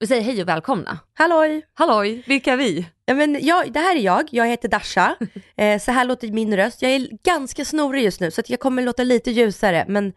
Vi säger hej och välkomna. Halloj! Halloj, vilka är vi? Ja, men jag, det här är jag, jag heter Dasha. Eh, så här låter min röst. Jag är ganska snorig just nu så jag kommer låta lite ljusare men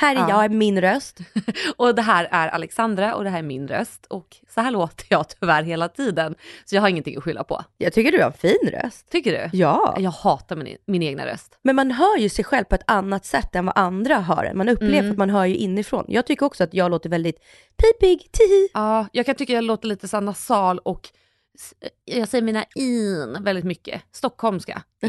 här är Ja. jag, min röst. Och det här är Alexandra och det här är min röst. Och så här låter jag tyvärr hela tiden. Så jag har ingenting att skylla på. Jag tycker du har en fin röst. Tycker du? Ja, Jag hatar min, min egna röst. men man hör ju sig själv på ett annat sätt än vad andra hör en. Man upplever Mm. att man hör ju inifrån. Jag tycker också att jag låter väldigt pipig, tihi. Ja, jag kan tycka jag låter lite så nasal och s- jag säger mina in väldigt mycket. Stockholmska.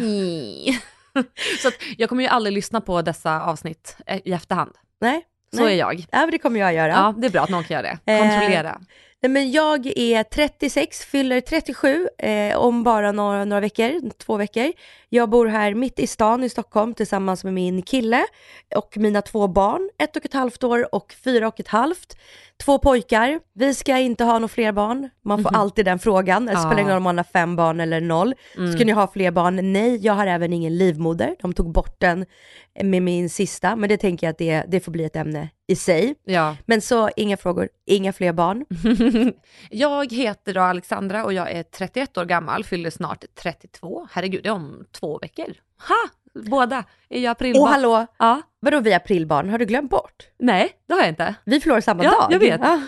så att jag kommer ju aldrig lyssna på dessa avsnitt eh, i efterhand. Nej, Så nej. är jag. Ja, men det kommer jag göra. Ja, det är bra att någon kan göra det. Eh, Kontrollera. Nej, men jag är 36, fyller 37 eh, om bara några, några veckor, två veckor. Jag bor här mitt i stan i Stockholm tillsammans med min kille och mina två barn, ett och ett halvt år och fyra och ett halvt. Två pojkar. Vi ska inte ha några fler barn. Man får alltid den frågan. Det spelar ingen roll om man har fem barn eller noll. Ska ni ha fler barn? Nej, jag har även ingen livmoder. De tog bort den med min sista, men det tänker jag att det, det får bli ett ämne i sig. Ja. Men så inga frågor, inga fler barn. jag heter då Alexandra och jag är 31 år gammal, fyller snart 32. Herregud, det är om två veckår. Ha! Båda är ju aprilbarn. Och hallå, Ja. vadå vi aprilbarn? Har du glömt bort? Nej, det har jag inte. Vi förlorar samma Ja, dag. jag vet. Ja.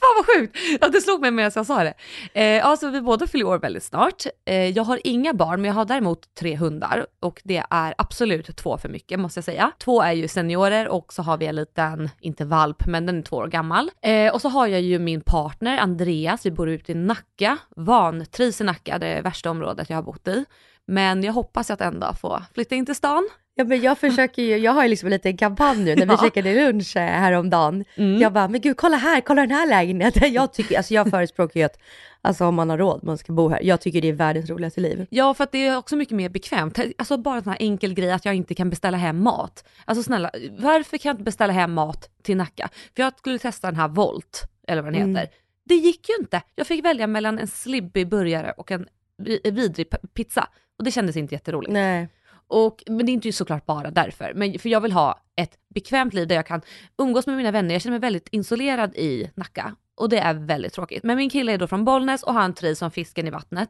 Fan vad sjukt! Ja, det slog mig medan jag sa det. Eh, alltså vi båda fyller år väldigt snart. Eh, jag har inga barn, men jag har däremot tre hundar och det är absolut två för mycket måste jag säga. Två är ju seniorer och så har vi en liten, inte valp, men den är två år gammal. Eh, och så har jag ju min partner Andreas, vi bor ute i Nacka, vantrivs i Nacka, det är värsta området jag har bott i. Men jag hoppas att en dag få flytta in till stan. ja men jag försöker ju, jag har ju liksom en liten kampanj nu när vi Ja. käkade lunch eh, häromdagen. Mm. Jag bara, men gud kolla här, kolla den här lägenheten. Jag tycker, alltså jag förespråkar ju att, alltså om man har råd, man ska bo här. Jag tycker det är världens roligaste liv. Ja, för att det är också mycket mer bekvämt. Alltså bara en sån här enkel grej att jag inte kan beställa hem mat. Alltså snälla, varför kan jag inte beställa hem mat till Nacka? För jag skulle testa den här Volt, eller vad den Mm. heter. Det gick ju inte. Jag fick välja mellan en slibbig burgare och en vi- vidrig pizza. Och det kändes inte jätteroligt. Nej. Och, men det är inte ju såklart bara därför. Men för jag vill ha ett bekvämt liv där jag kan umgås med mina vänner. Jag känner mig väldigt isolerad i Nacka. Och det är väldigt tråkigt. Men min kille är då från Bollnäs och han trivs som fisken i vattnet.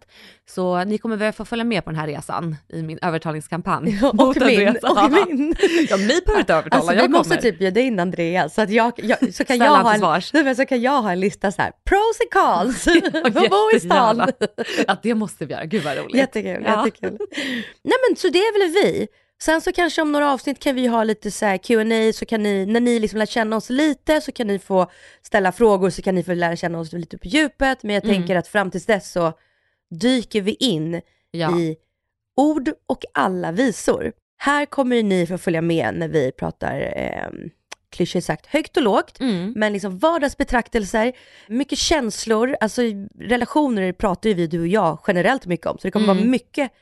Så ni kommer väl få följa med på den här resan i min övertalningskampanj. Och mot min, Andreas. och min. Ja, ni behöver inte övertala, Alltså jag vi måste kommer. typ bjuda in Andreas så att jag, jag så kan Ställa jag ha en, nej, så kan jag ha en lista så här, pros and cons, Ja, att bo i stan. Ja, det måste vi göra. Gud vad roligt. Jättekul, Ja. jättekul. Nej men så det är väl vi. Sen så kanske om några avsnitt kan vi ha lite så här Q&A så kan ni, när ni liksom lär känna oss lite så kan ni få ställa frågor så kan ni få lära känna oss lite på djupet. Men jag Mm. tänker att fram tills dess så dyker vi in Ja. i ord och alla visor. Här kommer ni få följa med när vi pratar eh, klyschigt sagt högt och lågt. Mm. Men liksom vardagsbetraktelser, mycket känslor, alltså relationer pratar ju vi du och jag generellt mycket om. Så det kommer Mm. vara mycket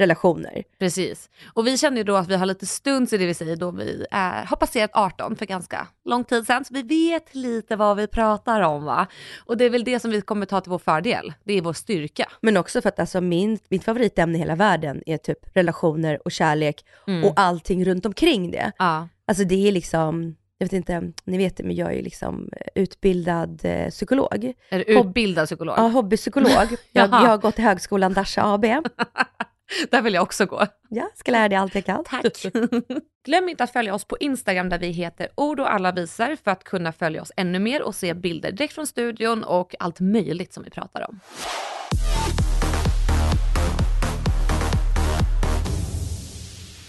relationer. Precis. Och vi känner ju då att vi har lite stunds i det vi säger då vi är, har passerat 18 för ganska lång tid sedan. Så vi vet lite vad vi pratar om va. Och det är väl det som vi kommer ta till vår fördel. Det är vår styrka. Men också för att alltså min, mitt favoritämne i hela världen är typ relationer och kärlek Mm. och allting runt omkring det. Ja. Alltså det är liksom, jag vet inte, ni vet det men jag är ju liksom utbildad eh, psykolog. Är du utbildad psykolog? Ja, hobbypsykolog. Jag, jag har gått till högskolan Dasha AB. Där vill jag också gå. Ja, ska lära dig allt jag kan. Tack. Glöm inte att följa oss på Instagram där vi heter ord och alla visar för att kunna följa oss ännu mer och se bilder direkt från studion och allt möjligt som vi pratar om.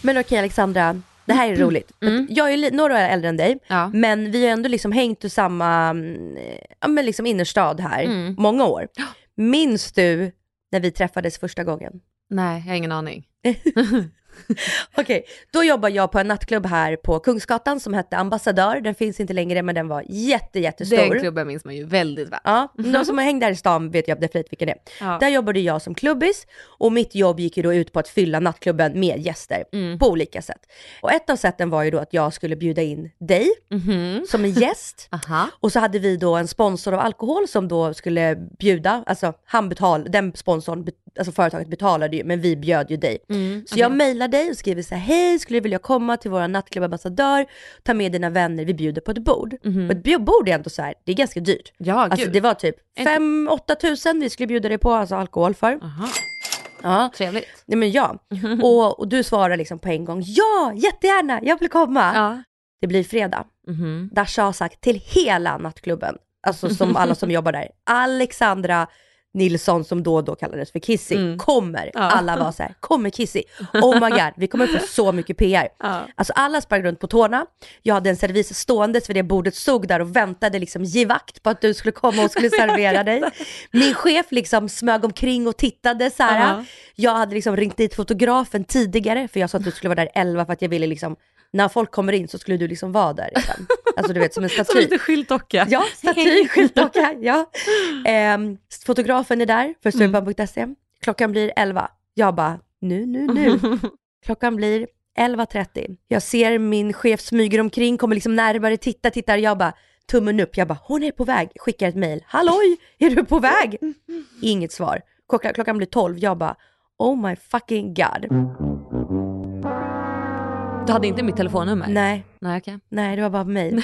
Men okej Alexandra, det här är roligt. Jag är några år äldre än dig, Ja. men vi har ändå liksom hängt i samma mm, ja, men liksom innerstad här, många år. Minns du när vi träffades första gången? Nej, jag har ingen aning. Okej, då jobbar jag på en nattklubb här på Kungsgatan som hette Ambassadör. Den finns inte längre men den var jätte, jättestor. Den klubben minns man ju väldigt väl. Ja, de som hängde här i stan vet jag definitivt vilken det är. Ja. Där jobbade jag som klubbis och mitt jobb gick ju då ut på att fylla nattklubben med gäster Mm. på olika sätt. Och ett av sätten var ju då att jag skulle bjuda in dig Mhm. som en gäst. Och så hade vi då en sponsor av alkohol som då skulle bjuda, alltså han betal, den sponsorn, alltså företaget betalade ju, men vi bjöd ju dig. Mm, Så jag mejlar dig och skriver så här, hej, skulle du vilja komma till våra nattklubb ambassadör, ta med dina vänner, vi bjuder på ett bord. Och ett bord är ändå så här, det är ganska dyrt. Ja, Alltså gud. det var typ Inte- 5-8 tusen vi skulle bjuda dig på, alltså alkohol för. Aha. Ja. Trevligt. Nej men ja. Och, och du svarar liksom på en gång, ja, jättegärna, jag vill komma. Ja. Det blir fredag. Mhm. Dasha har sagt till hela nattklubben, alltså som alla som jobbar där, Alexandra Nilsson som då och då kallades för Kissy, kommer. Alla var så här, kommer Kissy? Oh my god, vi kommer få så mycket PR. Ja. Alltså alla sprang runt på tårna, jag hade en servis ståendes vid det bordet, stod där och väntade liksom givakt på att du skulle komma och skulle servera dig. Min chef liksom smög omkring och tittade så här. Ja. Jag hade liksom ringt dit fotografen tidigare, för jag sa att du skulle vara där 11 för att jag ville liksom, när folk kommer in så skulle du liksom vara där. Liksom. Alltså du vet som en Som staty. lite skyltdocka. Ja, staty, skyltdocka, ja. Ehm, fotografen är där för stureplanen.se. Klockan blir 11. Jag bara, nu, nu, nu. Klockan blir 11.30. Jag ser min chef smyger omkring, kommer liksom närmare, tittar, tittar. Jag bara, tummen upp. Jag bara, hon är på väg. Skickar ett mail. Halloj, är du på väg? Inget svar. Klockan, klockan blir 12. Jag bara, oh my fucking god. Du hade inte mitt telefonnummer? Nej, Nej, okej. Nej, det var bara mig.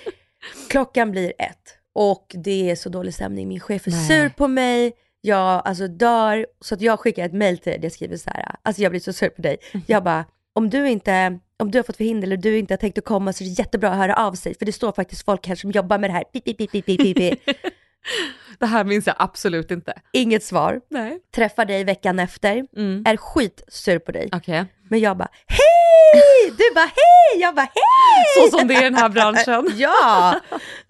Klockan blir ett och det är så dålig stämning. Min chef är Nej. sur på mig. Jag alltså dör. Så att jag skickar ett mail till dig. Jag skriver så här. Alltså jag blir så sur på dig. Jag bara, om du inte, om du har fått förhinder eller du inte har tänkt att komma så är det jättebra att höra av sig. För det står faktiskt folk här som jobbar med det här. Pip, pip, pip, pip, pip. Det här minns jag absolut inte. Inget svar. Nej. Träffar dig veckan efter. Mm. Är skitsur på dig. Okej. Men jag bara, hej! Du bara, hej! Jag bara, hej! Så som det är i den här branschen. Ja!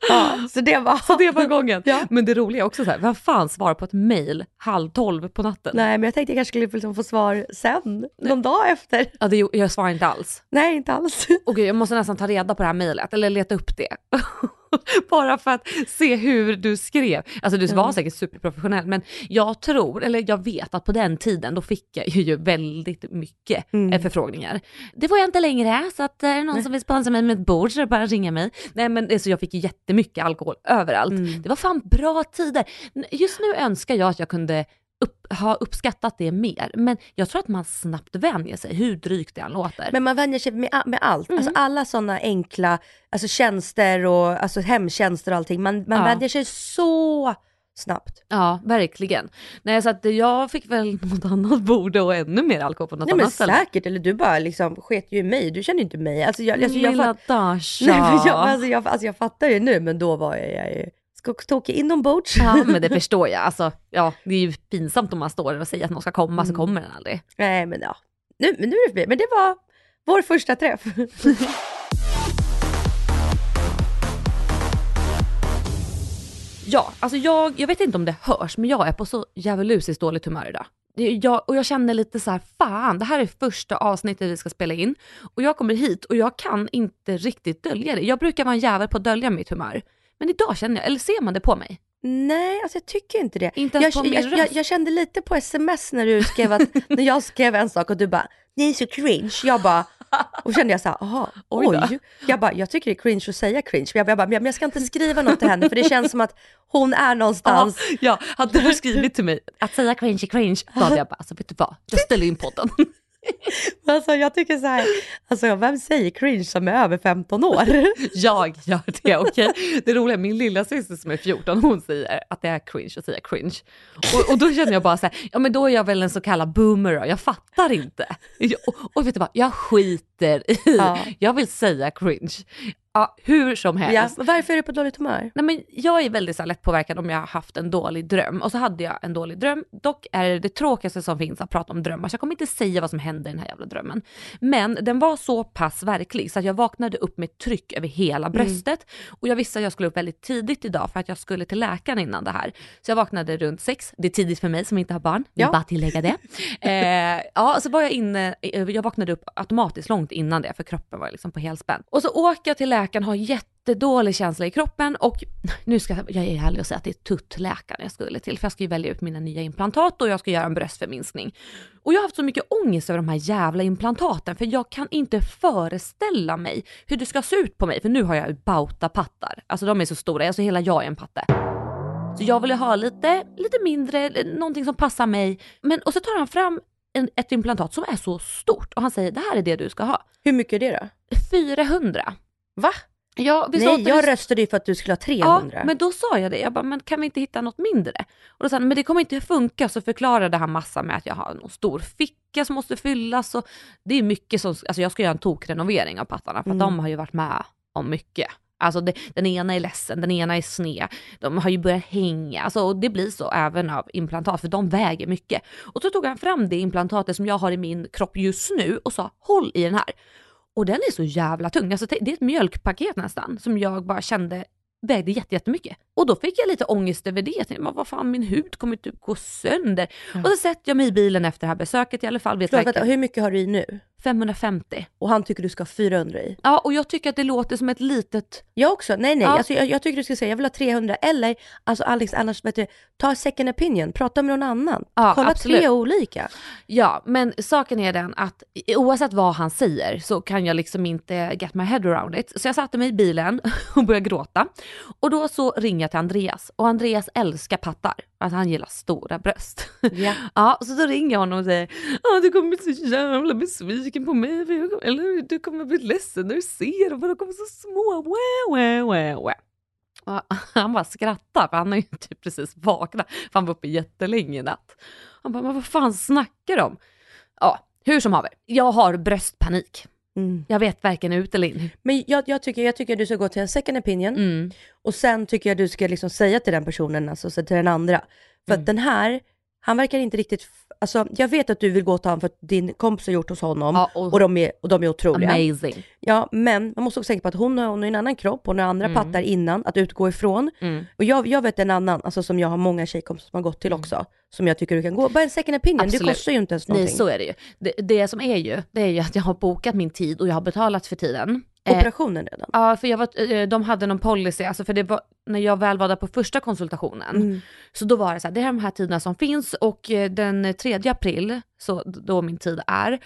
ja så det var... Så det var gången. Ja. Men det roliga är också så här, vem fan svarar på ett mail halv tolv på natten? Nej, men jag tänkte jag kanske skulle liksom få svar sen, någon dag efter. Ja, det, jag svarar inte alls. Nej, inte alls. Och gud, jag måste nästan ta reda på det här mejlet, eller leta upp det. Bara för att se hur du skrev. Alltså du var säkert superprofessionell, men jag tror, eller jag vet att på den tiden då fick jag ju väldigt mycket eh, förfrågningar. Det får jag inte längre, så att eh, är det någon som vill sponsra mig med ett bord så är det bara att ringa mig. Nej men alltså, jag fick ju jättemycket alkohol överallt. Det var fan bra tider. Just nu önskar jag att jag kunde upp, ha uppskattat det mer, men jag tror att man snabbt vänjer sig hur drygt det än låter. Men man vänjer sig med, med allt. Alltså alla sådana enkla alltså tjänster och alltså hemtjänster och allting. Man, man Ja. vänjer sig så snabbt. Ja, verkligen. Nej, så att jag fick väl något annat bord och ännu mer alkohol på något Nej men annat ställe. säkert, eller du bara liksom sket ju i mig. Du känner ju inte mig. Alltså jag, alltså, jag, Lilla fatt, Dasha. nej, men jag, alltså, jag, alltså, jag fattar ju nu, men då var jag, jag ju skogstokig inombords. Ja, men det förstår jag. Alltså, ja, det är ju pinsamt om man står där och säger att någon ska komma, så kommer den aldrig. Nej men ja, nu, men nu är det förbi. Men det var vår första träff. Ja, alltså jag, jag vet inte om det hörs, men jag är på så djävulusiskt dåligt humör idag. Jag, och jag känner lite så här, fan, det här är första avsnittet vi ska spela in. Och jag kommer hit och jag kan inte riktigt dölja det. Jag brukar vara en jävel på att dölja mitt humör. Men idag känner jag, eller ser man det på mig? Nej, alltså jag tycker inte det. Inte jag, ens på min jag, jag, jag kände lite på sms när du skrev att, när jag skrev en sak och du bara, ni är så cringe. Jag bara, och kände jag så här, aha, Oj oj. Jag bara, jag tycker det är cringe att säga cringe. Men jag, jag bara, men jag ska inte skriva något till henne för det känns som att hon är någonstans. Ja, hade du skrivit till mig att säga cringe är cringe, då hade jag bara, alltså vet du vad, jag ställer in podden. Alltså jag tycker så här, alltså vem säger cringe som är över 15 år? Jag gör det, okej? Det roliga, min lilla syster som är 14, hon säger att det är cringe att säga cringe. Och, och då känner jag bara så här, ja men då är jag väl en så kallad boomer då, jag fattar inte. Och, och vet du vad, jag skiter i, Ja. jag vill säga cringe. Ja, hur som helst. Ja, varför är du på dåligt humör? Nej, men jag är väldigt så här, lättpåverkad om jag har haft en dålig dröm. Och så hade jag en dålig dröm. Dock är det det tråkigaste som finns att prata om drömmar. Så jag kommer inte säga vad som hände i den här jävla drömmen. Men den var så pass verklig så att jag vaknade upp med tryck över hela bröstet. Och jag visste att jag skulle upp väldigt tidigt idag för att jag skulle till läkaren innan det här. Så jag vaknade runt sex. Det är tidigt för mig som inte har barn. Vill Ja. bara tillägga det. eh, ja, så var jag inne, eh, jag vaknade upp automatiskt långt innan det för kroppen var liksom på helspänn. Och så åker jag till läkaren, har jättedålig känsla i kroppen och nu ska jag är ärlig och säga att det är tuttläkaren jag skulle till för jag ska ju välja ut mina nya implantat och jag ska göra en bröstförminskning. Och jag har haft så mycket ångest över de här jävla implantaten för jag kan inte föreställa mig hur det ska se ut på mig för nu har jag bautapattar. Alltså de är så stora, alltså hela jag är en patte. Så jag vill ju ha lite, lite mindre, någonting som passar mig. Men, och så tar han fram en, ett implantat som är så stort och han säger det här är det du ska ha. Hur mycket är det då? 400. Va? Ja, vi Nej, jag röstade ju för att du skulle ha 300. Ja, men då sa jag det. Jag bara, men kan vi inte hitta något mindre? Och då sa han, men det kommer inte funka. Så förklarade han massa med att jag har någon stor ficka som måste fyllas. Och det är mycket som, alltså jag ska göra en tokrenovering av pattarna för Mm. de har ju varit med om mycket. Alltså det, den ena är ledsen, den ena är sned, de har ju börjat hänga. Alltså, och det blir så även av implantat för de väger mycket. Och så tog han fram det implantatet som jag har i min kropp just nu och sa håll i den här. Och den är så jävla tung, alltså, det är ett mjölkpaket nästan som jag bara kände vägde jättemycket. Och då fick jag lite ångest över det. Jag tänkte, men vad fan min hud kommer typ gå sönder. Och så sätter jag mig i bilen efter det här besöket i alla fall. Vet Förlåt, vänta, hur mycket har du i nu? 550. Och han tycker du ska ha 400 i? Ja, och jag tycker att det låter som ett litet... Jag också, nej nej, Ja. alltså, jag, jag tycker du ska säga jag vill ha 300 eller, alltså Alex annars vet du, ta second opinion, prata med någon annan. Ja, Kolla absolut. tre olika. Ja, men saken är den att oavsett vad han säger så kan jag liksom inte get my head around it. Så jag satte mig i bilen och började gråta. Och då så ringer till Andreas och Andreas älskar pattar. Alltså han gillar stora bröst. Ja. Ja, så då ringer jag honom och säger ah, du kommer bli så jävla besviken på mig, kommer, eller du kommer bli ledsen när du ser dem för de kommer så små. Wah, wah, wah, wah. Och han bara skrattar för han har ju typ precis vaknat, för han var uppe jättelänge i natt. Han bara, men vad fan snackar de om? Ja, hur som haver, jag har bröstpanik. Mm. Jag vet varken ut eller in. Men jag, jag, tycker, jag tycker du ska gå till en second opinion Mm. och sen tycker jag du ska liksom säga till den personen, alltså så till den andra. För Mm. att den här, han verkar inte riktigt, alltså jag vet att du vill gå till honom för att din kompis har gjort hos honom Ja, och- och, de är, och de är otroliga. Amazing. Ja, men man måste också tänka på att hon har, hon har en annan kropp, hon har andra pattar innan att utgå ifrån. Mm. Och jag, jag vet en annan, alltså som jag har många tjejkompisar som har gått till också, som jag tycker du kan gå. Bara en second opinion, det Absolut. kostar ju inte ens Nej, någonting. så är det ju. Det, det som är ju, det är ju att jag har bokat min tid och jag har betalat för tiden. Eh, Operationen redan. Ja, för jag var, eh, de hade någon policy, alltså för det var, när jag väl var där på första konsultationen, Mm. så då var det så här, det är de här tiderna som finns och eh, den 3 april, så då min tid är,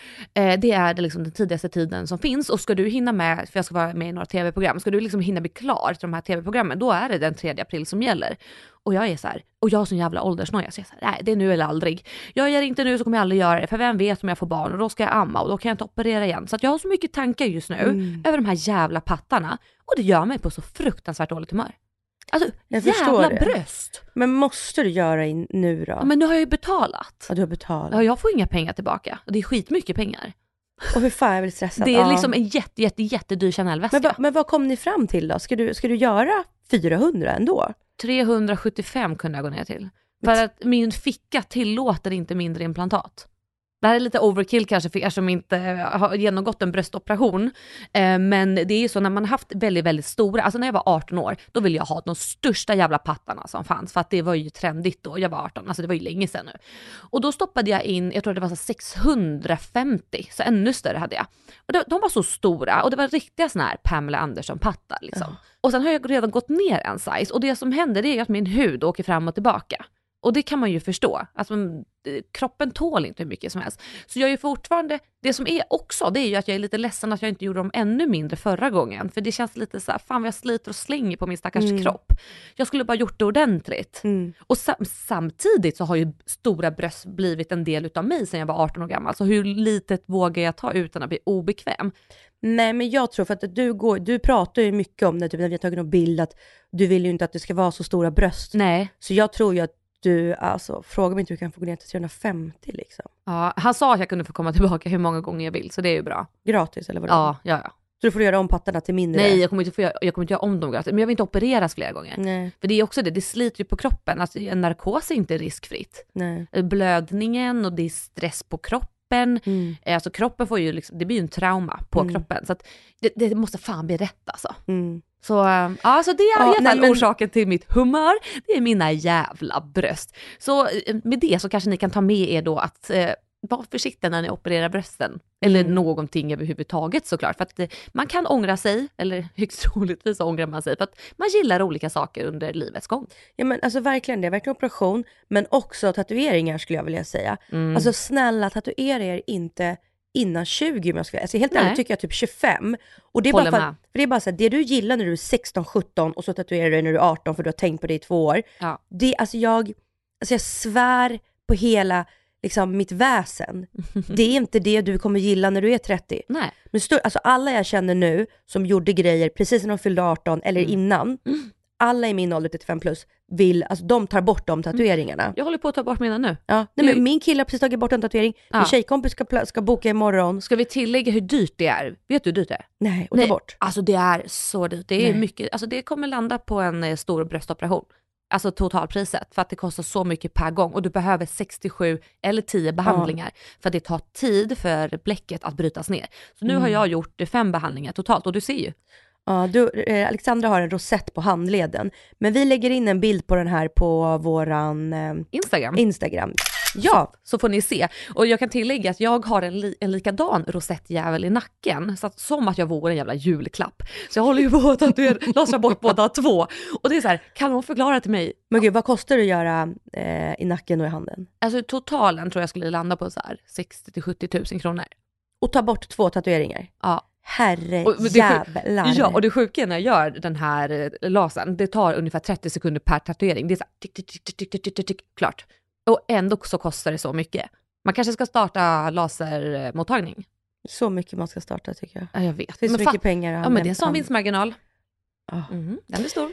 det är liksom den tidigaste tiden som finns och ska du hinna med, för jag ska vara med i några tv-program, ska du liksom hinna bli klar till de här tv-programmen, då är det den 3 april som gäller. Och jag är så här, och jag har sån jävla åldersnoja så jag här, nej det är nu eller aldrig. Jag gör det inte nu så kommer jag aldrig göra det, för vem vet om jag får barn och då ska jag amma och då kan jag inte operera igen. Så jag har så mycket tankar just nu Mm. över de här jävla pattarna och det gör mig på så fruktansvärt dåligt humör. Alltså Jag jävla det. bröst! Men måste du göra in nu då? Ja, men nu har jag ju betalat. Ja, du har betalat. Ja, jag får inga pengar tillbaka och det är skitmycket pengar. Och hur fan jag blir stressad. Det är Ja. liksom en jätte, jätte, jättedyr Chanel-väska. men, va, men vad kom ni fram till då? Ska du, ska du göra 400 ändå? 375 kunde jag gå ner till. För att min ficka tillåter inte mindre implantat. Det här är lite overkill kanske för er som inte har genomgått en bröstoperation. Eh, men det är ju så när man har haft väldigt, väldigt stora, alltså när jag var 18 år, då ville jag ha de största jävla pattarna som fanns. För att det var ju trendigt då, jag var 18, alltså det var ju länge sedan nu. Och då stoppade jag in, jag tror det var så 650, så ännu större hade jag. Och de, de var så stora och det var riktiga såna här Pamela Anderson-pattar liksom. Och sen har jag redan gått ner en size och det som händer det är att min hud åker fram och tillbaka. Och det kan man ju förstå. Alltså, mm, eh, kroppen tål inte hur mycket som helst. Så jag är fortfarande, det som är också, det är ju att jag är lite ledsen att jag inte gjorde dem ännu mindre förra gången. För det känns lite så här, fan vad jag sliter och slänger på min stackars Mm. kropp. Jag skulle bara gjort det ordentligt. Mm. Och sam- samtidigt så har ju stora bröst blivit en del utav mig sedan jag var 18 år gammal. Så hur litet vågar jag ta utan att bli obekväm? Nej men jag tror för att du, går, du pratar ju mycket om det, typ när vi har tagit någon bild, att du vill ju inte att det ska vara så stora bröst. Nej. Så jag tror ju att du, alltså fråga mig inte hur du kan få gå ner till 350 liksom. Ja, han sa att jag kunde få komma tillbaka hur många gånger jag vill, så det är ju bra. Gratis eller vadå? Ja, ja, ja. Så du får göra om pattarna till mindre? Nej, jag kommer inte, få, göra- jag kommer inte göra om dem gratis, men jag vill inte opereras flera gånger. Nej, För det är också det, det sliter ju på kroppen. Alltså, en narkos är inte riskfritt. nej. Blödningen och det är stress på kroppen. Mm, Eh, Alltså kroppen får ju liksom, det blir ju en trauma på Mm. kroppen. Så att det, det måste fan bli rätt alltså. mm. Så, eh, ja, så det är Ja, i alla fall men- orsaken till mitt humör. Det är mina jävla bröst. Så eh, med det så kanske ni kan ta med er då att eh, var försiktiga när ni opererar brösten. Eller Mm. någonting överhuvudtaget såklart. För att eh, man kan ångra sig, eller högst troligtvis ångrar man sig. För att man gillar olika saker under livets gång. Ja men alltså verkligen det, verkligen operation, men också tatueringar skulle jag vilja säga. Mm. Alltså snälla tatuera er inte innan 20 om jag ska alltså, helt Nej. ärligt tycker jag typ 25. Och det är Håller bara för, för det är bara så här, det du gillar när du är 16, 17 och så tatuerar du dig när du är 18 för du har tänkt på det i två år. Ja. Det, alltså jag, alltså jag svär på hela liksom mitt väsen. Det är inte det du kommer gilla när du är 30. Nej. Men stor, alltså alla jag känner nu som gjorde grejer precis när de fyllde 18 eller Mm. innan, alla i min ålder 35 plus vill, alltså de tar bort de tatueringarna. Jag håller på att ta bort mina nu. Ja, nej, men min kille har precis tagit bort en tatuering, Ja. min tjejkompis ska, ska boka imorgon. Ska vi tillägga hur dyrt det är? Vet du hur dyrt det är? Nej, och ta bort. Alltså det är så dyrt. Det är Nej. mycket, alltså det kommer landa på en eh, stor bröstoperation. Alltså totalpriset, för att det kostar så mycket per gång och du behöver 67 eller 10 behandlingar för att det tar tid för bläcket att brytas ner. Så nu har jag gjort fem behandlingar totalt och du ser ju. Ja, du, eh, Alexandra har en rosett på handleden, men vi lägger in en bild på den här på våran eh, Instagram. Instagram. Ja, så får ni se. Och jag kan tillägga att jag har en, li- en likadan rosettjävel i nacken, så att, som att jag vore en jävla julklapp. Så jag håller ju på att tatuera, bort båda två. Och det är så här, kan någon förklara till mig? men gud vad kostar det att göra eh, i nacken och i handen? Alltså totalen tror jag skulle landa på så här 60 till 70 000 kronor. Och ta bort två tatueringar. Ja. Herre och jävlar. Ja, och det sjuka är när jag gör den här eh, lasern, det tar ungefär 30 sekunder per tatuering. Det är så tick, tick, tick, tick, tick, tick, tick, klart. Och ändå så kostar det så mycket. Man kanske ska starta lasermottagning. Så mycket man ska starta tycker jag. Ja, jag vet. Det finns men mycket pengar Ja, men det är en sån vinstmarginal. Mm, den är stor.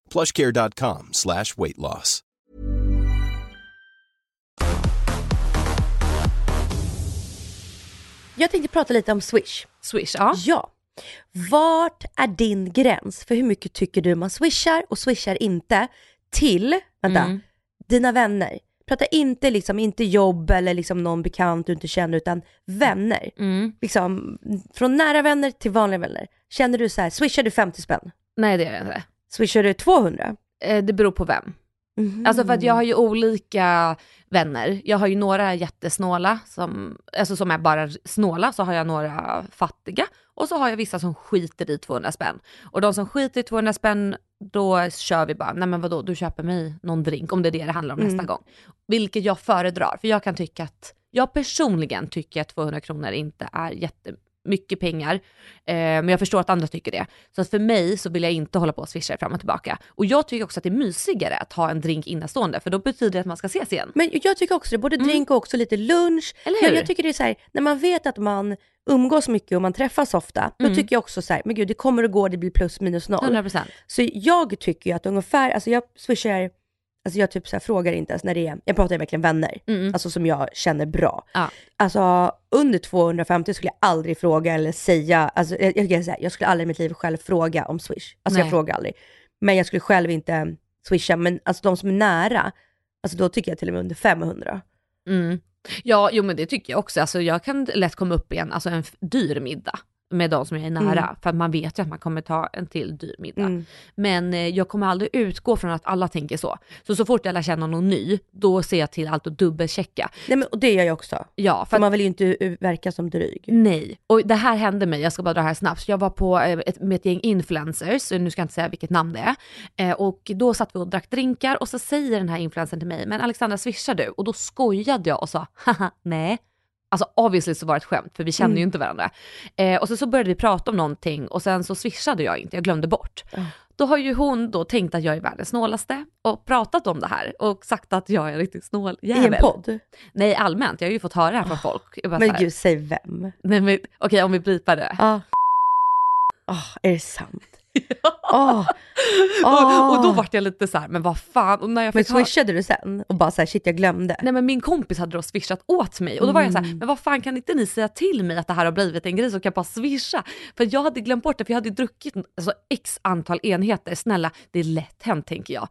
plushcare.com slash weight loss. Jag tänkte prata lite om Swish. Swish, ja. Ja. Vart är din gräns för hur mycket tycker du man swishar och swishar inte till, vänta, Mm. dina vänner? Prata inte liksom, inte jobb eller liksom någon bekant du inte känner utan vänner. Mm. Liksom från nära vänner till vanliga vänner. Känner du så här, swishar du 50 spänn? Nej det är det inte. Swishar du 200? Eh, det beror på vem. Mhm. Alltså för att jag har ju olika vänner. Jag har ju några jättesnåla, som, alltså som är bara snåla, så har jag några fattiga och så har jag vissa som skiter i 200 spänn. Och de som skiter i 200 spänn, då kör vi bara, nej men vadå, du köper mig någon drink om det är det det handlar om Mm. nästa gång. Vilket jag föredrar, för jag kan tycka att, jag personligen tycker att 200 kronor inte är jättemycket pengar. Eh, men jag förstår att andra tycker det. Så att för mig så vill jag inte hålla på och swisha fram och tillbaka. Och jag tycker också att det är mysigare att ha en drink innastående, för då betyder det att man ska ses igen. Men jag tycker också det, både drink och också lite lunch. Mm. Eller Jag, hur? jag tycker det är så här, när man vet att man umgås mycket och man träffas ofta, då Mm. tycker jag också så här, men gud det kommer att gå, det blir plus minus noll. 100%. Så jag tycker ju att ungefär, alltså jag swishar, alltså jag typ så här frågar inte ens när det är, jag pratar ju verkligen vänner, Mm. alltså som jag känner bra. Ja. Alltså under 250 skulle jag aldrig fråga eller säga, alltså jag, jag, jag, jag skulle aldrig i mitt liv själv fråga om swish. Alltså jag Nej. frågar aldrig. Men jag skulle själv inte swisha, men alltså de som är nära, alltså då tycker jag till och med under 500. Mm. Ja, jo men det tycker jag också. Alltså, jag kan lätt komma upp i en, alltså en dyr middag med de som jag är nära, Mm. för att man vet ju att man kommer ta en till dyr middag. Mm. Men eh, jag kommer aldrig utgå från att alla tänker så. Så så fort jag lär känna någon ny, då ser jag till allt att dubbelchecka. Nej men och det gör jag också. Ja, för För man vill ju inte verka som dryg. nej. Och det här hände mig, jag ska bara dra här snabbt. Så jag var på eh, ett, med ett gäng influencers, nu ska jag inte säga vilket namn det är. Eh, och då satt vi och drack drinkar och så säger den här influencern till mig, men Alexandra swishar du? Och då skojade jag och sa, haha nej. Alltså obviously så var det ett skämt för vi känner ju inte varandra. Eh, och så, så började vi prata om någonting och sen så swishade jag inte, jag glömde bort. Då har ju hon då tänkt att jag är världens snålaste och pratat om det här och sagt att jag är en riktigt snål I jävel. en podd. Nej allmänt, jag har ju fått höra det här från folk. Bara så Men gud, säg vem? nej, men, okej om vi blipar det. Ja. Åh, är det sant? Åh, och, och då vart jag lite så här, men vad fan. Och när jag Men swishade du sen? Och bara såhär, shit jag glömde. Nej men min kompis hade då swishat åt mig och då var jag så Mm. här, men vad fan kan inte ni säga till mig att det här har blivit en grej så kan jag bara swisha? För jag hade glömt bort det för jag hade druckit alltså, x antal enheter, snälla det är lätt hänt tänker jag.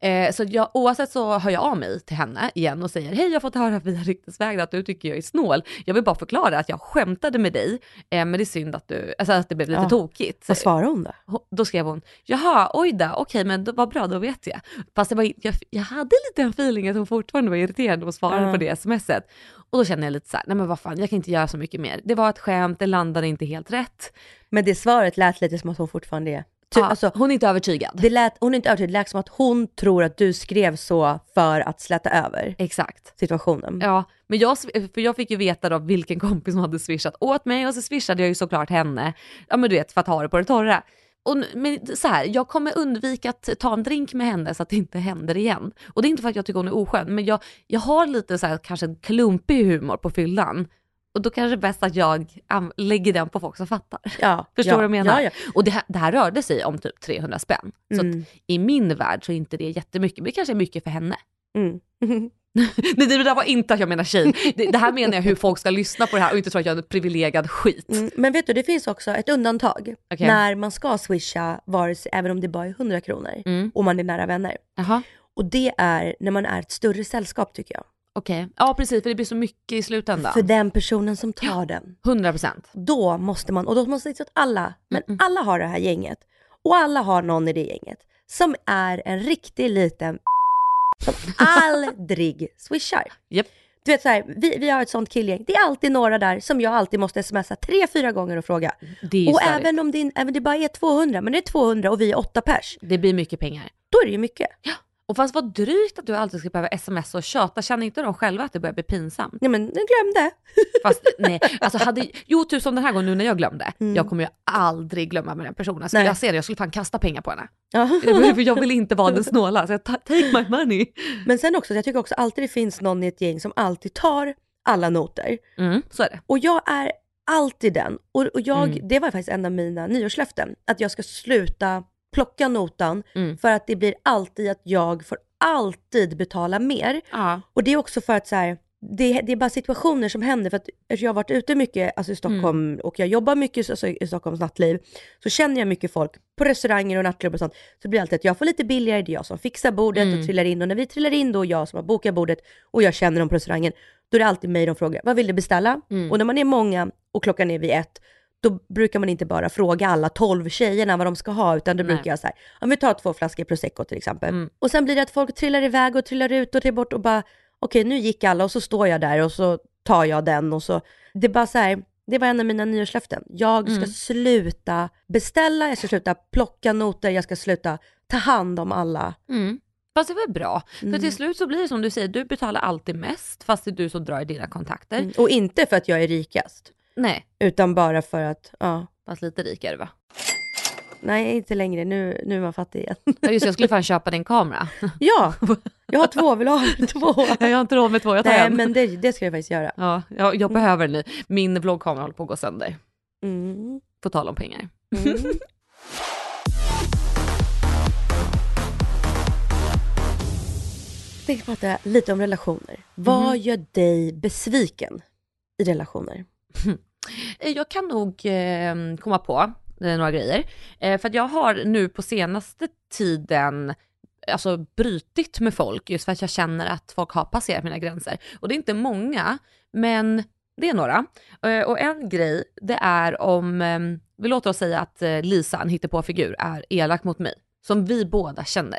Eh, så jag, oavsett så hör jag av mig till henne igen och säger, hej jag har fått höra via ryktesvägen att du tycker jag är snål. Jag vill bara förklara att jag skämtade med dig, eh, men det är synd att, du, alltså, att det blev lite Ja. tokigt. Vad svarade hon då? Då skrev hon, jaha, oj då, okej men då, vad bra, då vet jag. Fast det var, jag, jag hade lite en feeling att hon fortfarande var irriterad och svarade Ja. på det smset. Och då kände jag lite så här, nej men vad fan, jag kan inte göra så mycket mer. Det var ett skämt, det landade inte helt rätt. Men det svaret lät lite som att hon fortfarande är... Ty, Ja, alltså, hon är inte övertygad. det lät, hon är inte övertygad, det lät som att hon tror att du skrev så för att släta över Exakt. situationen. Ja, men jag, för jag fick ju veta då vilken kompis som hade swishat åt mig och så swishade jag ju såklart henne. Ja men du vet, för att ha det på det torra. Och, men så här, jag kommer undvika att ta en drink med henne så att det inte händer igen. Och det är inte för att jag tycker hon är oskön, men jag, jag har lite så här, kanske en klumpig humor på fyllan. Och då kanske det är bäst att jag lägger den på folk som fattar. Ja, Förstår ja, du vad jag menar? Ja, Och det här, det här rörde sig om typ 300 spänn. Så Mm. i min värld så är inte det jättemycket, men det kanske är mycket för henne. Mm. Nej det där var inte att jag menar tjej. Det, det här menar jag hur folk ska lyssna på det här och inte tro att jag är en privilegierad skit. Mm. Men vet du, det finns också ett undantag Okej. när man ska swisha, vare sig, även om det bara är 100 kronor, Mm. och man är nära vänner. Jaha, Och det är när man är ett större sällskap tycker jag. okej. Ja precis, för det blir så mycket i slutändan. För den personen som tar den. 100 procent. Då måste man, och då måste det så att alla, men Mm-mm. alla har det här gänget. Och alla har någon i det gänget som är en riktig liten som aldrig swishar. Japp. Du vet så här, vi, vi har ett sånt killgäng. Det är alltid några där som jag alltid måste smsa tre, fyra gånger och fråga. Det är Och störigt. även om det, även det bara är 200, men det är 200 och vi är åtta pers. Det blir mycket pengar. Då är det ju mycket. Och fast vad drygt att du alltid ska behöva sms och tjata, känner inte de själva att det börjar bli pinsamt? Nej men jag glömde. Fast nej, alltså hade, jo typ som den här gången nu när jag glömde. Mm. Jag kommer ju aldrig glömma med den personen. Skulle Nej. jag se det, jag skulle fan kasta pengar på henne. För jag vill inte vara den snåla, så jag ta, take my money. Men sen också, jag tycker också alltid det finns någon i ett gäng som alltid tar alla noter. Mm, så är det. Och jag är alltid den. Och, och jag, Mm. det var faktiskt en av mina nyårslöften. Att jag ska sluta plocka notan Mm. för att det blir alltid att jag får alltid betala mer. Ja. Och det är också för att så här, det, det är bara situationer som händer. För att jag har varit ute mycket alltså i Stockholm Mm. och jag jobbar mycket alltså, i Stockholms nattliv. Så känner jag mycket folk på restauranger och nattklubbar och sånt. Så det blir alltid att jag får lite billigare, det är jag som fixar bordet Mm. och trillar in. Och när vi trillar in då, jag som har bokat bordet och jag känner dem på restaurangen. Då är det alltid mig de frågar, vad vill du beställa? Mm. Och när man är många och klockan är vid ett, då brukar man inte bara fråga alla 12 tjejerna vad de ska ha, utan då Nej. brukar jag säga, om vi tar två flaskor prosecco till exempel. Mm. Och sen blir det att folk trillar iväg och trillar ut och till bort och bara, okej nu gick alla och så står jag där och så tar jag den och så, det är bara så här, det var en av mina nyårslöften. Jag ska Mm. sluta beställa, jag ska sluta plocka noter, jag ska sluta ta hand om alla. Mm. Fast det var bra. Mm. För till slut så blir det som du säger, du betalar alltid mest fast det är du som drar i dina kontakter. Mm. Och inte för att jag är rikast, Nej, utan bara för att, ja, fast lite rikare va? nej inte längre, nu, nu är man fattig igen. Ja, just jag skulle fan köpa din kamera. ja, jag har två, vill du ha två? Jag har inte råd med två, jag tar Nej en. men det, det ska jag faktiskt göra. Ja, jag, jag behöver en ny. Min vloggkamera håller på att gå sönder. Mm. På tal om pengar. Mm. Jag tänkte prata lite om relationer. Vad Mhm. gör dig besviken i relationer? Eh, jag kan nog eh, komma på eh, några grejer. Eh, för att jag har nu på senaste tiden alltså brytit med folk just för att jag känner att folk har passerat mina gränser. Och det är inte många, men det är några. Eh, och en grej, det är om, eh, vi låter oss säga att eh, Lisa, en hittepåfigur, är elak mot mig. Som vi båda känner.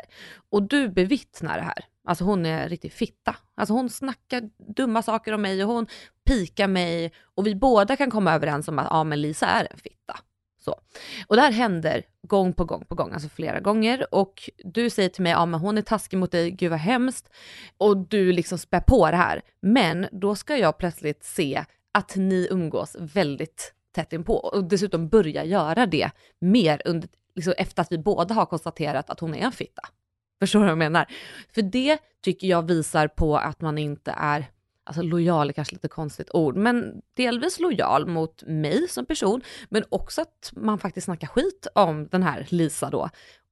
Och du bevittnar det här. Alltså hon är riktigt fitta. Alltså hon snackar dumma saker om mig och hon pika mig och vi båda kan komma överens om att ja men Lisa är en fitta. Så. Och det här händer gång på gång på gång, alltså flera gånger. Och du säger till mig, ja men hon är taskig mot dig, gud vad hemskt. Och du liksom spär på det här. Men då ska jag plötsligt se att ni umgås väldigt tätt inpå och dessutom börja göra det mer under, liksom efter att vi båda har konstaterat att hon är en fitta. Förstår du vad jag menar? För det tycker jag visar på att man inte är alltså lojal är kanske lite konstigt ord, men delvis lojal mot mig som person, men också att man faktiskt snackar skit om den här Lisa då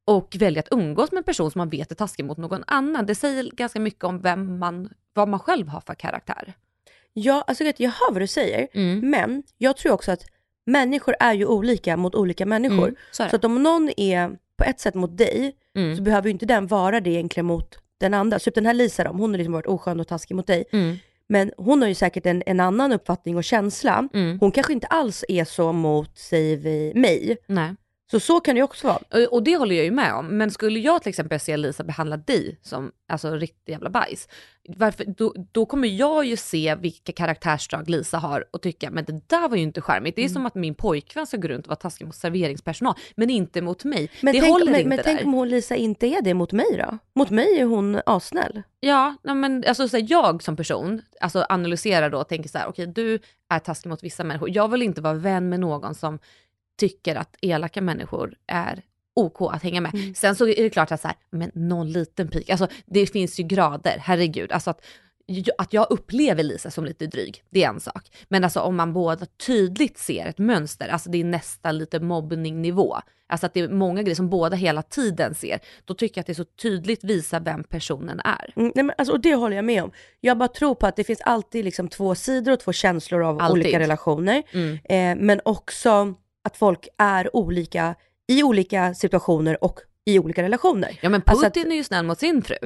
och väljer att umgås med en person som man vet är taskig mot någon annan. Det säger ganska mycket om vem man, vad man själv har för karaktär. Ja, alltså jag hör vad du säger, Mm. men jag tror också att människor är ju olika mot olika människor. Mm, så så att om någon är på ett sätt mot dig, Mm. så behöver ju inte den vara det egentligen mot den andra. Så typ den här Lisa då, om hon har liksom varit oskön och taskig mot dig, Mm. Men hon har ju säkert en, en annan uppfattning och känsla. Mm. Hon kanske inte alls är så mot, säger vi, mig. Nej. Så så kan det ju också vara. Och- det håller jag ju med om. Men skulle jag till exempel se Lisa behandla dig som alltså riktig jävla bajs, varför, då, då kommer jag ju se vilka karaktärsdrag Lisa har och tycka, men det där var ju inte charmigt. Det är som att min pojkvän ska gå runt och vara taskig mot serveringspersonal, men inte mot mig. Men, det tänk, håller men, inte men där. tänk om hon Lisa inte är det mot mig då? Mot mig är hon assnäll. Ja, men alltså, så här, jag som person alltså, analyserar då och tänker så här, okej du är taskig mot vissa människor. Jag vill inte vara vän med någon som tycker att elaka människor är OK att hänga med. Mm. Sen så är det klart att så här, men någon liten pik, alltså det finns ju grader, herregud. Alltså att, att jag upplever Lisa som lite dryg, det är en sak. Men alltså om man båda tydligt ser ett mönster, alltså det är nästan lite mobbningnivå. Alltså att det är många grejer som båda hela tiden ser. Då tycker jag att det så tydligt visar vem personen är. Mm, nej men alltså, och det håller jag med om. Jag bara tror på att det finns alltid liksom två sidor och två känslor av Alltid. olika relationer. Mm. Eh, men också att folk är olika i olika situationer och i olika relationer. Ja men Putin Alltså att- är ju snäll mot sin fru.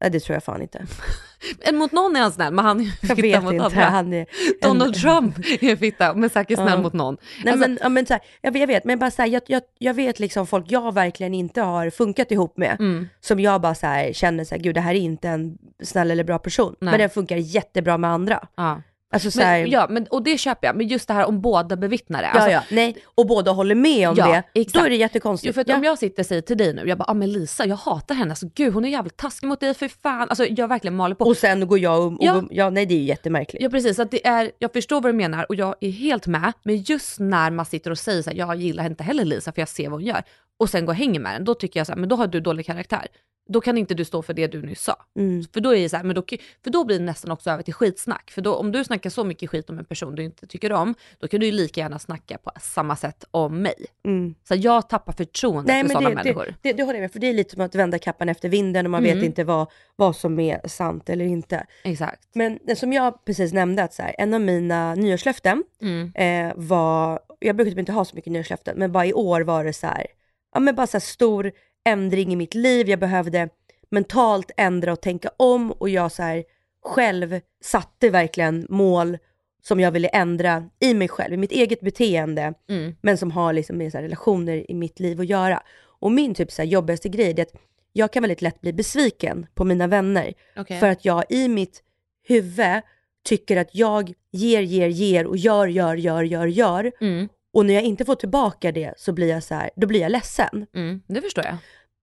Nej, det tror jag fan inte. Mot någon är han snäll, men han är Jag fitta vet mot inte. andra. Han är Donald Trump är en fitta, men säkert snäll Ja. mot någon. Nej, Alltså, men, ja, men så här, jag, vet- jag vet, men bara så här, jag, jag, jag vet liksom folk jag verkligen inte har funkat ihop med. mm, Som jag bara så här, känner så här, gud det här är inte en snäll eller bra person. Nej. Men den funkar jättebra med andra. ja. Alltså så här, Men, ja, men, och det köper jag, men just det här om båda bevittnar det. ja, Alltså, ja, nej. Och båda håller med om Ja, det. exakt. Då är det Jo, jättekonstigt. för att ja. om jag sitter och säger till dig nu, jag bara, ah, men Lisa, jag hatar henne, alltså gud hon är jävligt taskig mot dig, för fan. Alltså jag verkligen maler på. Och sen går jag och, och Ja. ja. nej det är ju jättemärkligt. Ja precis, att det är, jag förstår vad du menar och jag är helt med, men just när man sitter och säger så här, jag gillar inte heller Lisa för jag ser vad hon gör, och sen går och hänger med den, då tycker jag så här, men då har du dålig karaktär. Då kan inte du stå för det du nyss sa. Mm. För då är det så här, men då, för då blir det nästan också över till skitsnack. För då, om du snackar så mycket skit om en person du inte tycker om, då kan du ju lika gärna snacka på samma sätt om mig. Mm. Så jag tappar förtroendet Nej för sådana det, människor. det, det, det håller jag med för det är lite som att vända kappan efter vinden och man Mm. vet inte vad, vad som är sant eller inte. Exakt. Men det som jag precis nämnde, att så här, en av mina nyårslöften Mm. eh, var, jag brukar typ inte ha så mycket nyårslöften, men bara i år var det så här, men bara så stor ändring i mitt liv, jag behövde mentalt ändra och tänka om och jag så här själv satte verkligen mål som jag ville ändra i mig själv, i mitt eget beteende, Mm. men som har liksom med så relationer i mitt liv att göra. Och min typ så jobbigaste grej är att jag kan väldigt lätt bli besviken på mina vänner. Okej. För att jag i mitt huvud tycker att jag ger, ger, ger och gör, gör, gör, gör, gör. Mm. Och när jag inte får tillbaka det så blir jag så här, då blir jag ledsen. Mm. Det förstår jag.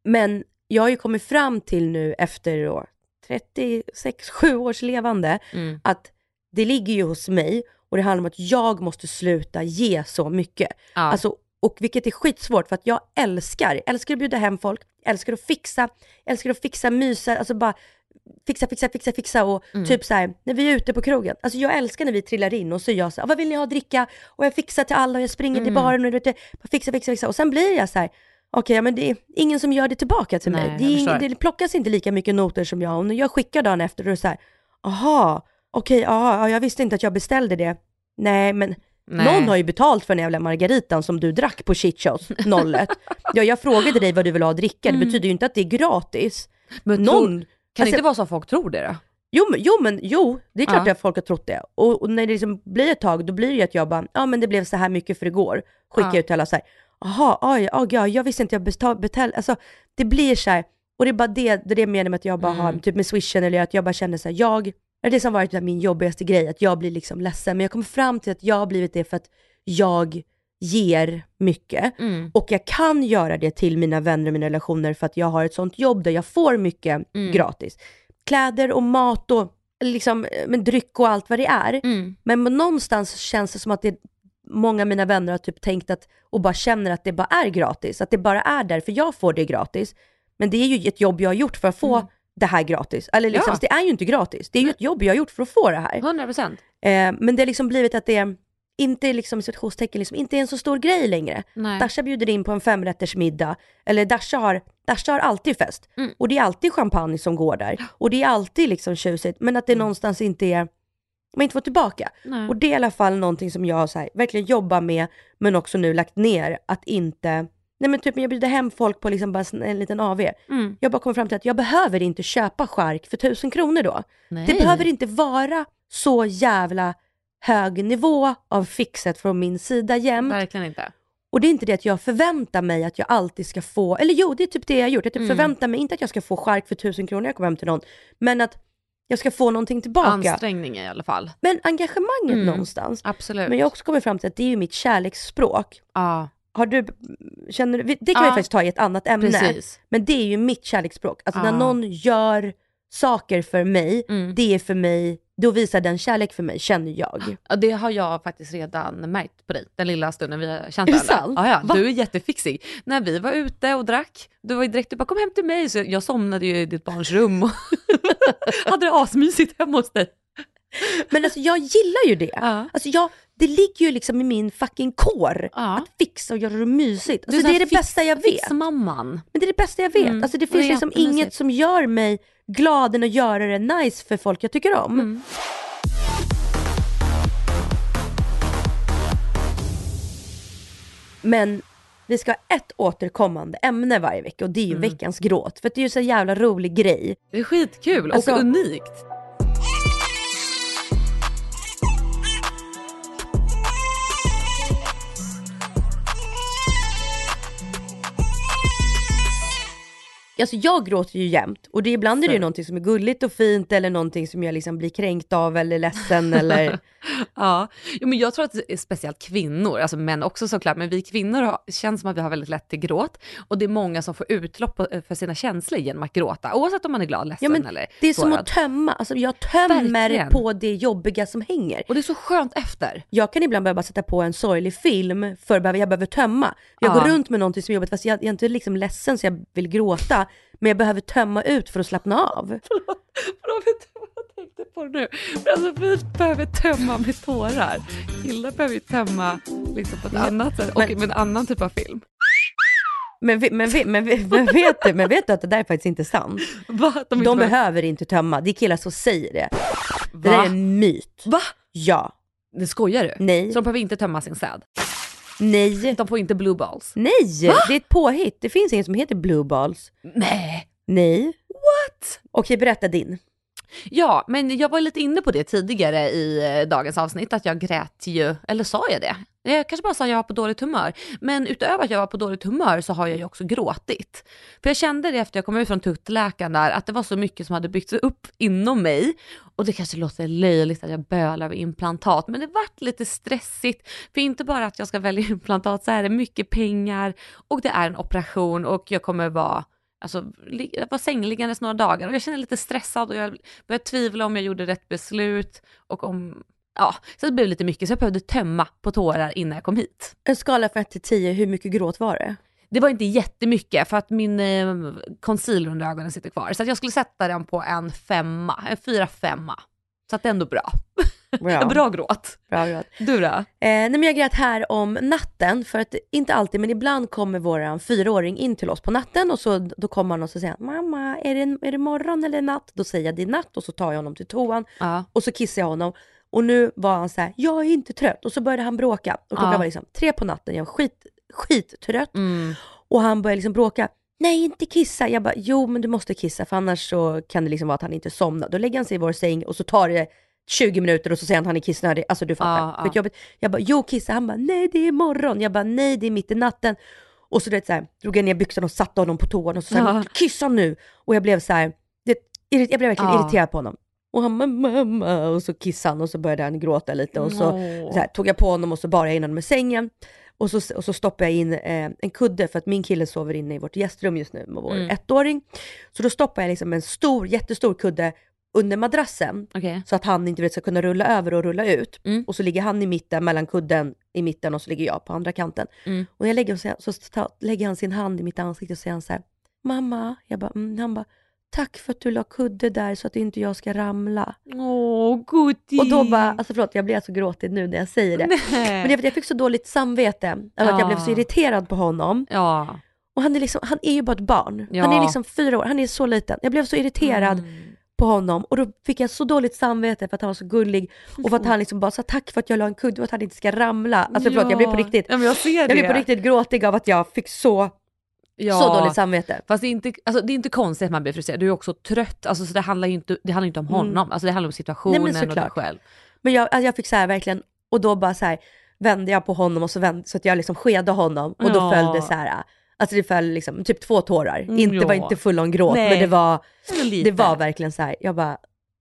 Men jag har ju kommit fram till nu efter då 36, 7 års levande, Mm. att det ligger ju hos mig och det handlar om att jag måste sluta ge så mycket. Ja. Alltså, och vilket är skitsvårt för att jag älskar, älskar att bjuda hem folk, älskar att fixa, älskar att fixa, mysa, alltså bara fixa, fixa, fixa, fixa och Mm. typ så här när vi är ute på krogen. Alltså jag älskar när vi trillar in och så är jag så här, vad vill ni ha att dricka? Och jag fixar till alla och jag springer till Mm. baren och du vet, fixa, fixa, fixa. Och sen blir jag så här, okej, ja, men det är ingen som gör det tillbaka till Nej, mig. Det, ing, det plockas inte lika mycket noter som jag. Och när jag skickar dagen efter då är så här, aha, okej, aha, ja, jag visste inte att jag beställde det. Nej, men Nej. någon har ju betalt för den jävla margaritan som du drack på Shitchows 01. ja, jag frågade dig vad du vill ha att dricka, det betyder ju inte att det är gratis. Mm. Men Någon, kan det alltså- inte vara så att folk tror det då? Jo, men, jo, men jo, det är klart Ja. att folk har trott det. Och, och när det liksom blir ett tag, då blir det ju att jag bara, ja men det blev så här mycket för igår. Skickar Ja. ut till alla så här, jaha, oj, oj, ja, jag visste inte jag betal, betal, alltså det blir så här, och det är bara det, det är det menar med att jag bara har, typ med swishen eller att jag bara känner så här, jag, det är det som varit min jobbigaste grej, att jag blir liksom ledsen. Men jag kommer fram till att jag har blivit det för att jag ger mycket. Mm. Och jag kan göra det till mina vänner och mina relationer för att jag har ett sånt jobb där jag får mycket Mm. gratis. Kläder och mat och liksom, eh, men dryck och allt vad det är. Mm. Men någonstans känns det som att det, många av mina vänner har typ tänkt att, och bara känner att det bara är gratis. Att det bara är där, för jag får det gratis. Men det är ju ett jobb jag har gjort för att få det här gratis. Eller liksom, Ja. det är ju inte gratis. Det är ju ett jobb jag har gjort för att få det här. 100 procent. Eh, men det har liksom blivit att det inte liksom, situationstecken, liksom, inte är en så stor grej längre. Nej. Dasha bjuder in på en femrättersmiddag, eller Dasha har, Dasha har alltid fest. Mm. Och det är alltid champagne som går där. Och det är alltid liksom tjusigt, men att det någonstans inte är, man inte får tillbaka. Nej. Och det är i alla fall någonting som jag så här, verkligen jobbar med, men också nu lagt ner, att inte, nej men typ jag bjuder hem folk på liksom bara en, en liten AV, Mm. jag bara kommer fram till att jag behöver inte köpa chark för tusen kronor då. Nej. Det behöver inte vara så jävla hög nivå av fixet från min sida jämt. Verkligen inte. Och det är inte det att jag förväntar mig att jag alltid ska få, eller jo det är typ det jag har gjort. Jag typ Mm. förväntar mig inte att jag ska få chark för tusen kronor när jag kommer hem till någon, men att jag ska få någonting tillbaka. Ansträngning i alla fall. Men engagemanget Mm. någonstans. Absolut. Men jag har också kommit fram till att det är ju mitt kärleksspråk. Ja, Har du, känner du, det kan vi Ja. faktiskt ta i ett annat ämne. precis. Men det är ju mitt kärleksspråk. Alltså när Ja. någon gör saker för mig, Mm. det är för mig, då visar den kärlek för mig, känner jag. Ja, det har jag faktiskt redan märkt på dig, den lilla stunden vi har känt det varandra. sant? Ja, Va? du är jättefixig. När vi var ute och drack, du var ju direkt du bara kom hem till mig, så jag somnade ju i ditt barns rum och hade det asmysigt hemma hos dig. Men alltså jag gillar ju det. Ja. Alltså jag, det ligger ju liksom i min fucking kår Ja. att fixa och göra det mysigt. Alltså så det är det fix- bästa jag vet. Men det är det bästa jag vet. Mm. Alltså det det finns är liksom inget som gör mig glad än att göra det nice för folk jag tycker om. Mm. Men vi ska ha ett återkommande ämne varje vecka och det är ju Mm. veckans gråt. För det är ju så jävla rolig grej. Det är skitkul Alltså- och unikt. Alltså jag gråter ju jämt. Och det, ibland är det ju någonting som är gulligt och fint eller någonting som jag liksom blir kränkt av eller ledsen eller Ja, jo, men jag tror att det är speciellt kvinnor, alltså män också såklart, men vi kvinnor har, känns som att vi har väldigt lätt till gråt och det är många som får utlopp på- för sina känslor genom att gråta, oavsett om man är glad, ledsen Ja men eller det är som att tömma, alltså jag tömmer Verkligen. på det jobbiga som hänger. Och det är så skönt efter. Jag kan ibland behöva sätta på en sorglig film för att jag behöver tömma. Jag Ja. går runt med någonting som är jobbigt fast jag, jag är inte liksom ledsen så jag vill gråta. Men jag behöver tömma ut för att slappna av. Förlåt, vet tänkte på nu? Men Alltså, vi behöver tömma med tårar. Killar behöver ju tömma liksom på ett annat sätt och Men- med en annan typ av film. Men, men, men, vi- men, vet du, men vet du att det där är faktiskt inte sant? Va? De, inte behöver- behöver inte tömma, det är killar som säger det. Det Va? där är en myt. Va? Ja, Det skojar du? nej, Så de behöver inte tömma sin säd? nej, De får inte blue balls? nej, det är ett påhitt. Det finns inget som heter blue balls. Nej. Nej. What? Okej, berätta din. Ja, men jag var lite inne på det tidigare i eh, dagens avsnitt, att jag grät ju, eller sa jag det? Jag kanske bara sa att jag var på dåligt humör. Men utöver att jag var på dåligt humör så har jag ju också gråtit. För jag kände det efter jag kom ut från tuttläkaren där, att det var så mycket som hade byggts upp inom mig. Och det kanske låter löjligt att jag bölar över implantat, men det vart lite stressigt. För inte bara att jag ska välja implantat, så är det mycket pengar och det är en operation och jag kommer vara Alltså, jag var sängliggandes några dagar och jag kände lite stressad och jag började tvivla om jag gjorde rätt beslut och om, ja, så det blev lite mycket så jag behövde tömma på tårar innan jag kom hit. En skala från 1 till 10, hur mycket gråt var det? Det var inte jättemycket för att min eh, concealer under ögonen sitter kvar. Så jag skulle sätta den på en femma, en fyra femma. Så att det är ändå bra. Bra. bra gråt. Bra gråt. Du då? Eh, nej men jag grät här om natten, för att inte alltid, men ibland kommer våran fyraåring in till oss på natten och så, då kommer han och så säger mamma är det, är det morgon eller natt? Då säger jag det är natt och så tar jag honom till toan Ja. och så kissar jag honom. Och nu var han så här, jag är inte trött. Och så började han bråka. Och klockan Ja. var liksom tre på natten, jag var skit, skittrött. Mm. Och han började liksom bråka. Nej, inte kissa. Jag bara, jo men du måste kissa för annars så kan det liksom vara att han inte somnar. Då lägger han sig i vår säng och så tar det 20 minuter och så säger han att han är kissnödig. Alltså du fattar. Ja, ja. Skitjobbigt. Jag bara, jo kissa. Han bara, nej det är morgon. Jag bara, nej det är mitt i natten. Och så du vet så här, drog jag ner byxorna och satte honom på toan och så sa han, kissa nu. Och jag blev så här, det, jag blev verkligen Ja. irriterad på honom. Och han bara, mamma. Och så kissade han och så började han gråta lite. Och så, Åh. så här, tog jag på honom och så bar jag in honom i sängen. Och så, och så stoppade jag in eh, en kudde för att min kille sover inne i vårt gästrum just nu med vår Mm. ettåring. Så då stoppar jag liksom en stor, jättestor kudde under madrassen. Okej. Så att han inte vet, ska kunna rulla över och rulla ut. Mm. Och så ligger han i mitten, mellan kudden i mitten och så ligger jag på andra kanten. Mm. Och när jag lägger, så, så ta, lägger han sin hand i mitt ansikte och säger han så här, mamma, jag bara, mm. han bara, tack för att du la kudde där så att inte jag ska ramla. Åh, gudi. Och då bara, alltså förlåt jag blir alltså gråtig nu när jag säger det. Nej. Men jag, jag fick så dåligt samvete över att jag Ja. blev så irriterad på honom. Ja. Och han är, liksom, han är ju bara ett barn. Ja. Han är liksom fyra år, han är så liten. Jag blev så irriterad Mm. På honom och då fick jag så dåligt samvete för att han var så gullig och för att han liksom bara sa tack för att jag la en kudde och att han inte ska ramla. Alltså förlåt, jag blev på riktigt, Ja, jag jag blev på riktigt gråtig av att jag fick så, ja. så dåligt samvete. Fast det är, inte, alltså, det är inte konstigt att man blir frustrerad, du är också trött. Alltså, så det handlar ju inte, det handlar inte om honom, alltså, det handlar om situationen Mm. Nej, men och dig själv. Men jag, alltså jag fick så här verkligen, och då bara så här vände jag på honom och så, vände, så att jag liksom skedde honom och då Ja. föll det så här, alltså det föll liksom typ två tårar. Mm, inte, ja. var inte full on gråt Nej. men det var, det var verkligen så här. jag bara,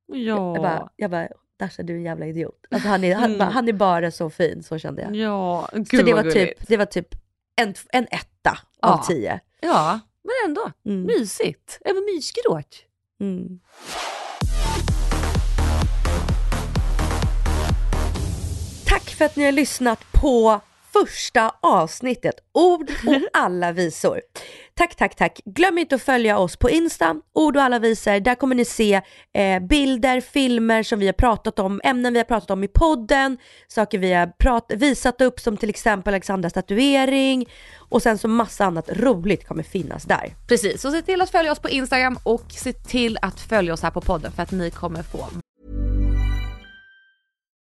Ja. jag bara, jag bara Dasha du är en jävla idiot. Alltså han, är, han, Mm. bara, han är bara så fin, så kände jag. Ja, gud så det var, typ, gulligt. det var typ en, en etta Ja. av tio. Ja, men ändå. Mm. Mysigt. Även mysgråt. Mm. Tack för att ni har lyssnat på första avsnittet, Ord och alla visor. Tack, tack, tack. Glöm inte att följa oss på Insta, Ord och alla visor. Där kommer ni se eh, bilder, filmer som vi har pratat om, ämnen vi har pratat om i podden, saker vi har prat- visat upp som till exempel Alexandras tatuering och sen så massa annat roligt kommer finnas där. Precis, så se till att följa oss på Instagram och se till att följa oss här på podden för att ni kommer få